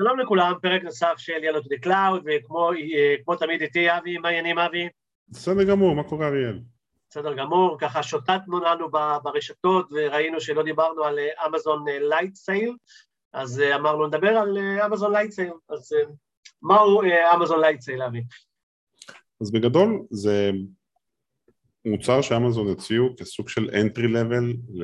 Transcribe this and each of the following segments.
שלום לכולם, פרק נוסף של To the Cloud, וכמו תמיד איתי אבי, מה העניינים אבי? בסדר גמור, מה קורה אריאל? בסדר גמור, ככה שוטטנו לנו ברשתות וראינו שלא דיברנו על אמזון Lightsail, אז אמרנו נדבר על אמזון Lightsail, אז מהו אמזון Lightsail אבי? אז בגדול זה מוצר שאמזון הציעו כסוג של entry level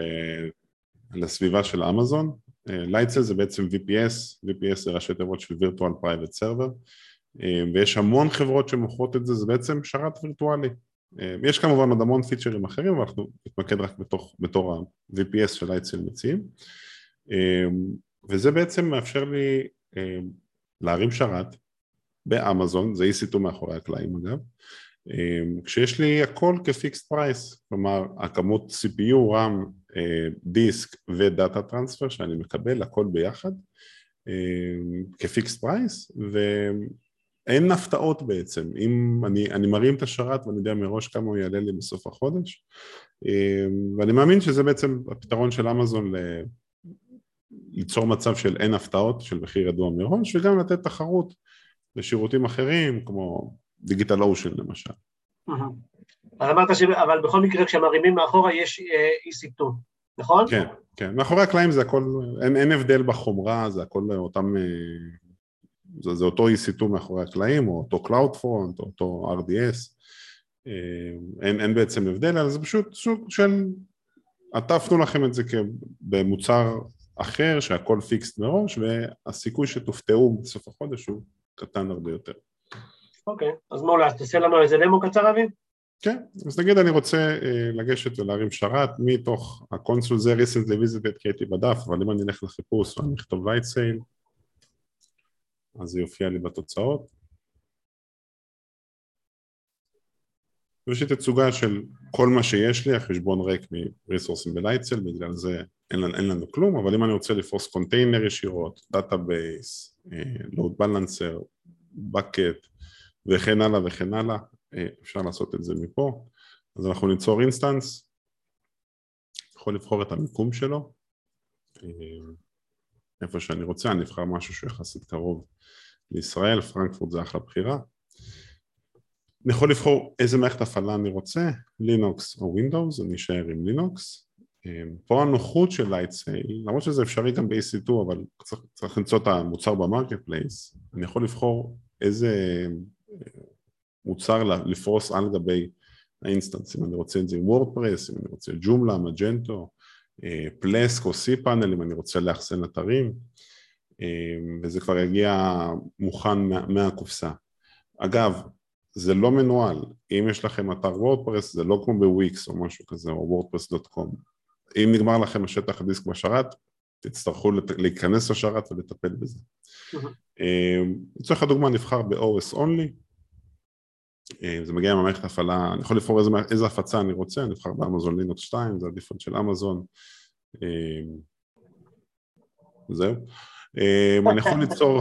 לסביבה של אמזון, Lightsail זה בעצם VPS, VPS זה ראשי תיבות של virtual private server ויש המון חברות שמוכרות את זה, זה בעצם שרת וירטואלי. יש כמובן עוד המון פיצ'רים אחרים, אבל אנחנו נתמקד רק בתוך, בתור ה-VPS של Lightsail מציעים. וזה בעצם מאפשר לי להרים שרת באמזון, זה EC2 מאחורי הקלעים אגב. כשיש לי הכל כ fixed price, כלומר הכמות CPU, RAM, דיסק ו data transfer שאני מקבל, הכל ביחד כ fixed price ואין הפתעות בעצם, אם אני, אני מרים את השרת ואני יודע מראש כמה הוא יעלה לי בסוף החודש ואני מאמין שזה בעצם הפתרון של אמזון ל... ליצור מצב של אין הפתעות, של מחיר ידוע מראש וגם לתת תחרות לשירותים אחרים כמו DigitalOcean למשל. אז אמרת ש... אבל בכל מקרה כשמרימים מאחורה יש EC2, נכון? כן, כן, מאחורי הקלעים זה הכל, אין, אין הבדל בחומרה, זה הכל אותם, זה, זה אותו EC2 מאחורי הקלעים, או אותו CloudFront, או אותו RDS, אין, אין בעצם הבדל, אלא זה פשוט סוג של, עטפנו לכם את זה במוצר אחר, שהכל פיקסט מראש, והסיכוי שתופתעו בסוף החודש הוא קטן הרבה יותר. אוקיי, אז מעולה, אז תעשה לנו איזה דמו קצר אביב? כן, אז נגיד אני רוצה לגשת ולהרים שרת מתוך הקונסול זה recently visited כי הייתי בדף, אבל אם אני אלך לחיפוש ואני אכתוב sale אז זה יופיע לי בתוצאות. ויש לי תצוגה של כל מה שיש לי, החשבון ריק מ resourceים ב Lightsail, בגלל זה אין אין לנו כלום, אבל אם אני רוצה לפרוס קונטיינר ישירות, database, load balancer, bucket וכן הלאה וכן הלאה, אפשר לעשות את זה מפה, אז אנחנו ניצור instance, יכול לבחור את המיקום שלו, איפה שאני רוצה, אני אבחר משהו שהוא יחסית קרוב לישראל, פרנקפורט זה אחלה בחירה, אני יכול לבחור איזה מערכת הפעלה אני רוצה, לינוקס או Windows, אני אשאר עם לינוקס, פה הנוחות של Lightsail, למרות שזה אפשרי גם ב-EC2 אבל צריך, צריך למצוא את המוצר ב marketplace, אני יכול לבחור איזה מוצר לפרוס על גבי ה instance, אם אני רוצה את זה עם WordPress, אם אני רוצה Joomla, Magento, Plesk או cPanel, אם אני רוצה לאחסן אתרים, וזה כבר יגיע מוכן מהקופסה. אגב, זה לא מנוהל, אם יש לכם אתר WordPress זה לא כמו בוויקס או משהו כזה, או WordPress.com. אם נגמר לכם השטח הדיסק בשרת, תצטרכו להיכנס לשרת ולטפל בזה. לצורך הדוגמה נבחר ב-OS only, זה מגיע ממערכת הפעלה, אני יכול לבחור איזה, איזה הפצה אני רוצה, אני אבחר ב Amazon Linux 2, זה ה default של אמזון, זהו. אני יכול ליצור,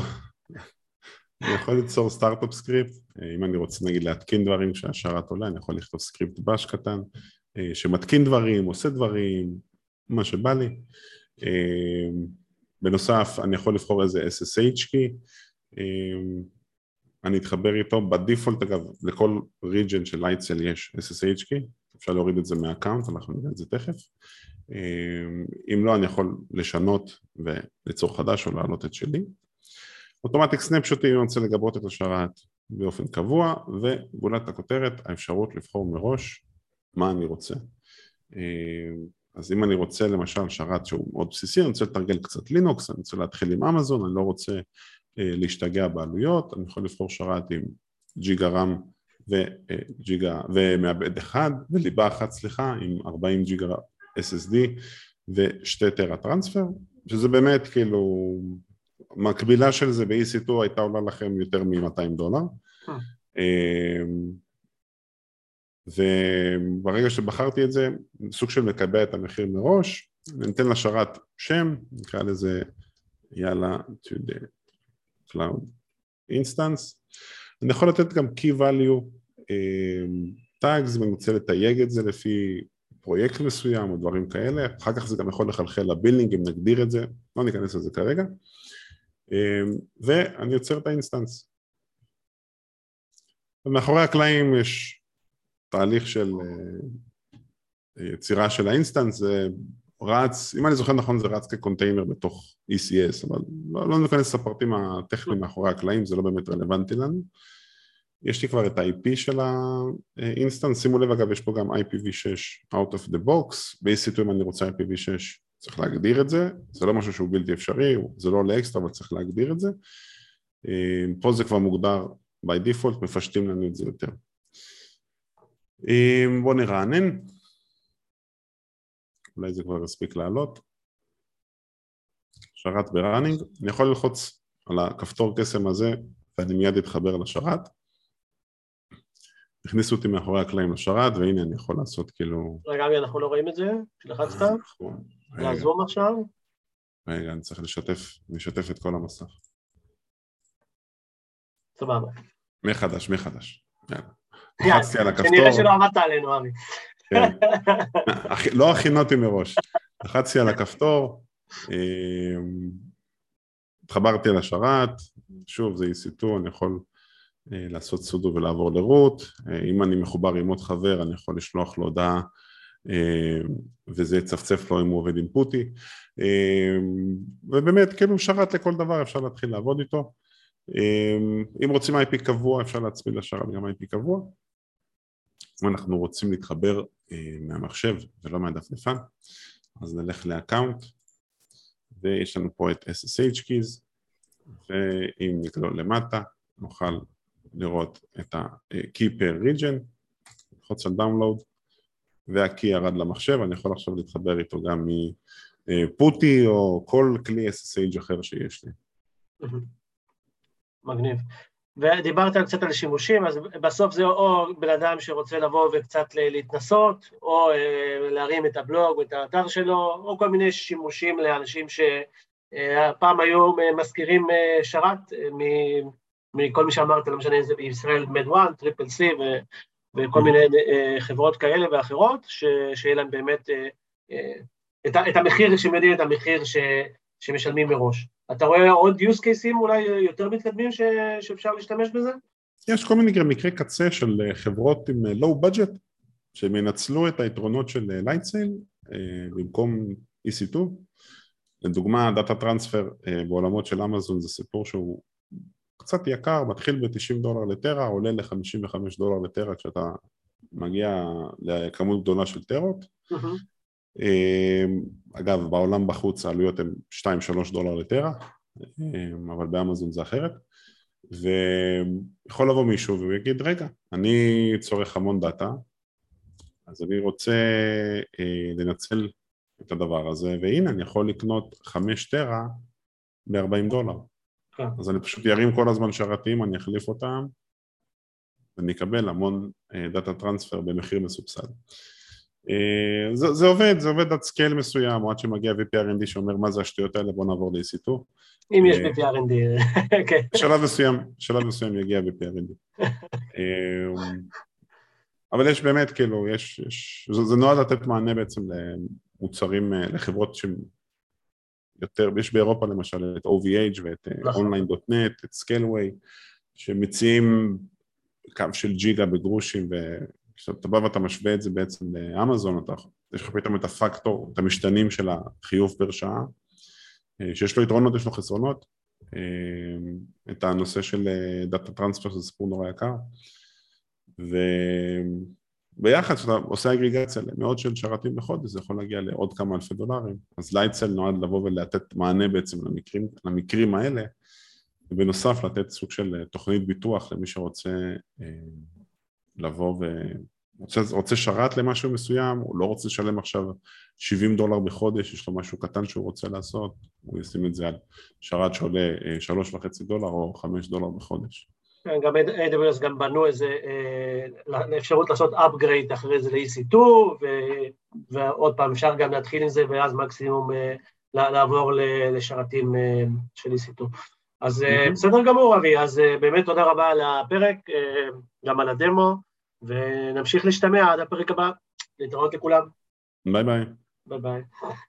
אני יכול ליצור startup script, אם אני רוצה נגיד להתקין דברים כשהשרת עולה, אני יכול לכתוב script bash קטן, שמתקין דברים, עושה דברים, מה שבא לי. בנוסף, אני יכול לבחור איזה SSH key, אני אתחבר איתו, ב default אגב, לכל region של Lightsail יש SSH key, אפשר להוריד את זה מה account, אנחנו נראה את זה תכף. אם לא, אני יכול לשנות וליצור חדש או להעלות את שלי. automatic snapshotים, אם אני רוצה לגבות את השרת באופן קבוע, וגולת הכותרת, האפשרות לבחור מראש מה אני רוצה. אז אם אני רוצה למשל שרת שהוא מאוד בסיסי, אני רוצה לתרגל קצת לינוקס, אני רוצה להתחיל עם אמזון, אני לא רוצה להשתגע בעלויות, אני יכול לבחור שרת עם ג'יגה רם וג'יגה, ומעבד אחד, וליבה אחת סליחה, עם 40 ג'יגה SSD ושתי טרה טרנספר, שזה באמת כאילו, מקבילה של זה ב-EC2 הייתה עולה לכם יותר מ-200 דולר. וברגע שבחרתי את זה, סוג של מקבע את המחיר מראש, אני אתן לשרת שם, נקרא לזה יאללה to the cloud instance, אני יכול לתת גם key value tags ואני רוצה לתייג את זה לפי פרויקט מסוים או דברים כאלה, אחר כך זה גם יכול לחלחל ל billing אם נגדיר את זה, לא ניכנס לזה כרגע. ואני יוצר את ה instance. ומאחורי הקלעים יש תהליך של יצירה של ה instance, זה רץ, אם אני זוכר נכון זה רץ כקונטיינר בתוך ECS, אבל לא, לא ניכנס לפרטים הטכניים מאחורי הקלעים, זה לא באמת רלוונטי לנו. יש לי כבר את ה-IP של ה instance, שימו לב אגב יש פה גם IPv6 out of the box, ב-EC2 אם אני רוצה IPv6 צריך להגדיר את זה, זה לא משהו שהוא בלתי אפשרי, זה לא עולה אקסטרה אבל צריך להגדיר את זה, פה זה כבר מוגדר by default, מפשטים לנו את זה יותר. בואו נרענן, אולי זה כבר יספיק לעלות, שרת בראנינג, אני יכול ללחוץ על הכפתור קסם הזה ואני מיד אתחבר לשרת הכניסו אותי מאחורי הקלעים לשרת, והנה אני יכול לעשות כאילו... רגע, אבי, אנחנו לא רואים את זה? כשלחצת? נכון. לעזום עכשיו? רגע, אני צריך לשתף, אשתף את כל המסך. סבבה. מחדש, מחדש. לחצתי על הכפתור. כנראה שלא עמדת עלינו, אבי. כן. לא הכינותי מראש. לחצתי על הכפתור, אמ, התחברתי לשרת, שוב זה EC2, אני יכול אה, לעשות סודו ולעבור לרות, אה, אם אני מחובר עם עוד חבר אני יכול לשלוח לו הודעה אה, וזה יצפצף לו אם הוא עובד עם פוטי ובאמת כאילו שרת לכל דבר אפשר להתחיל לעבוד איתו אם רוצים IP קבוע אפשר להצמיד לשרת גם IP קבוע אם אנחנו רוצים להתחבר מהמחשב ולא מהדפדפן אז נלך לאקאונט ויש לנו פה את SSH keys ואם נגלול למטה נוכל לראות את ה-key per region, ללחוץ על download וה-key ירד למחשב, אני יכול עכשיו להתחבר איתו גם מפוטי או כל כלי SSH אחר שיש לי. מגניב. ודיברת קצת על שימושים, אז בסוף זה או בן אדם שרוצה לבוא וקצת להתנסות, או אה, להרים את הבלוג ואת האתר שלו, או כל מיני שימושים לאנשים שפעם היו מזכירים אה, שרת מכל מי שאמרת, לא משנה אם זה בישראל Med 1, Triple C וכל mm-hmm. מיני אה, חברות כאלה ואחרות, שיהיה להם באמת אה, אה, את, את המחיר, שהם יודעים את המחיר ש, שמשלמים מראש. אתה רואה עוד use cases אולי יותר מתקדמים ש, שאפשר להשתמש בזה? יש כל מיני מקרי קצה של חברות עם low budget, שהם ינצלו את היתרונות של Lightsail במקום EC2. לדוגמה, data transfer בעולמות של אמזון זה סיפור שהוא קצת יקר, מתחיל ב-90 דולר לטרה, עולה ל-55 דולר לטרה כשאתה מגיע לכמות גדולה של טרות. Mm-hmm. אגב, בעולם בחוץ העלויות הן 2-3 דולר לטרה, אמ, אבל באמזון זה אחרת. ויכול לבוא מישהו והוא יגיד, רגע, אני צורך המון data, אז אני רוצה אה, לנצל את הדבר הזה, והנה אני יכול לקנות 5 טרה ב-40 דולר. כן. אז אני פשוט ארים כל הזמן שרתים, אני אחליף אותם ואני אקבל המון data transfer במחיר מסובסד. אה, זה, זה עובד, זה עובד עד scale מסוים, או עד שמגיע VP R&D שאומר מה זה השטויות האלה, בוא נעבור ל-EC2. אם יש VP R&D, כן. בשלב מסוים, בשלב מסוים יגיע VP R&D. אה, אבל יש באמת, כאילו, יש, יש, זה, זה נועד לתת מענה בעצם למוצרים, אה, לחברות שהן יותר, יש באירופה למשל את OVH ואת אה, נכון. online.net, את סקיילווי, שמציעים קו של ג'יגה בגרושים, וכשאתה בא ואתה משווה את זה בעצם לאמזון, אתה, יש לך פתאום את הפקטור, את המשתנים של החיוב פר שעה, אה, שיש לו יתרונות, יש לו חסרונות, אה, את הנושא של data transfer זה סיפור נורא יקר, ו... ביחד כשאתה עושה aggregationה למאות של שרתים בחודש זה יכול להגיע לעוד כמה אלפי דולרים. אז Lightsail נועד לבוא ולתת מענה בעצם למקרים, למקרים האלה ובנוסף לתת סוג של תוכנית ביטוח למי שרוצה לבוא ורוצה שרת למשהו מסוים, הוא לא רוצה לשלם עכשיו 70 דולר בחודש, יש לו משהו קטן שהוא רוצה לעשות, הוא ישים את זה על שרת שעולה 3.5 אה, דולר או 5 דולר בחודש כן, גם AWS גם בנו איזה אה, אפשרות לעשות upgrade אחרי זה ל-EC2 ועוד פעם אפשר גם להתחיל עם זה ואז מקסימום אה, לעבור לשרתים של EC2. אז mm-hmm. בסדר גמור אבי, אז באמת תודה רבה על הפרק, גם על הדמו ונמשיך להשתמע עד הפרק הבא, להתראות לכולם. ביי ביי. ביי ביי.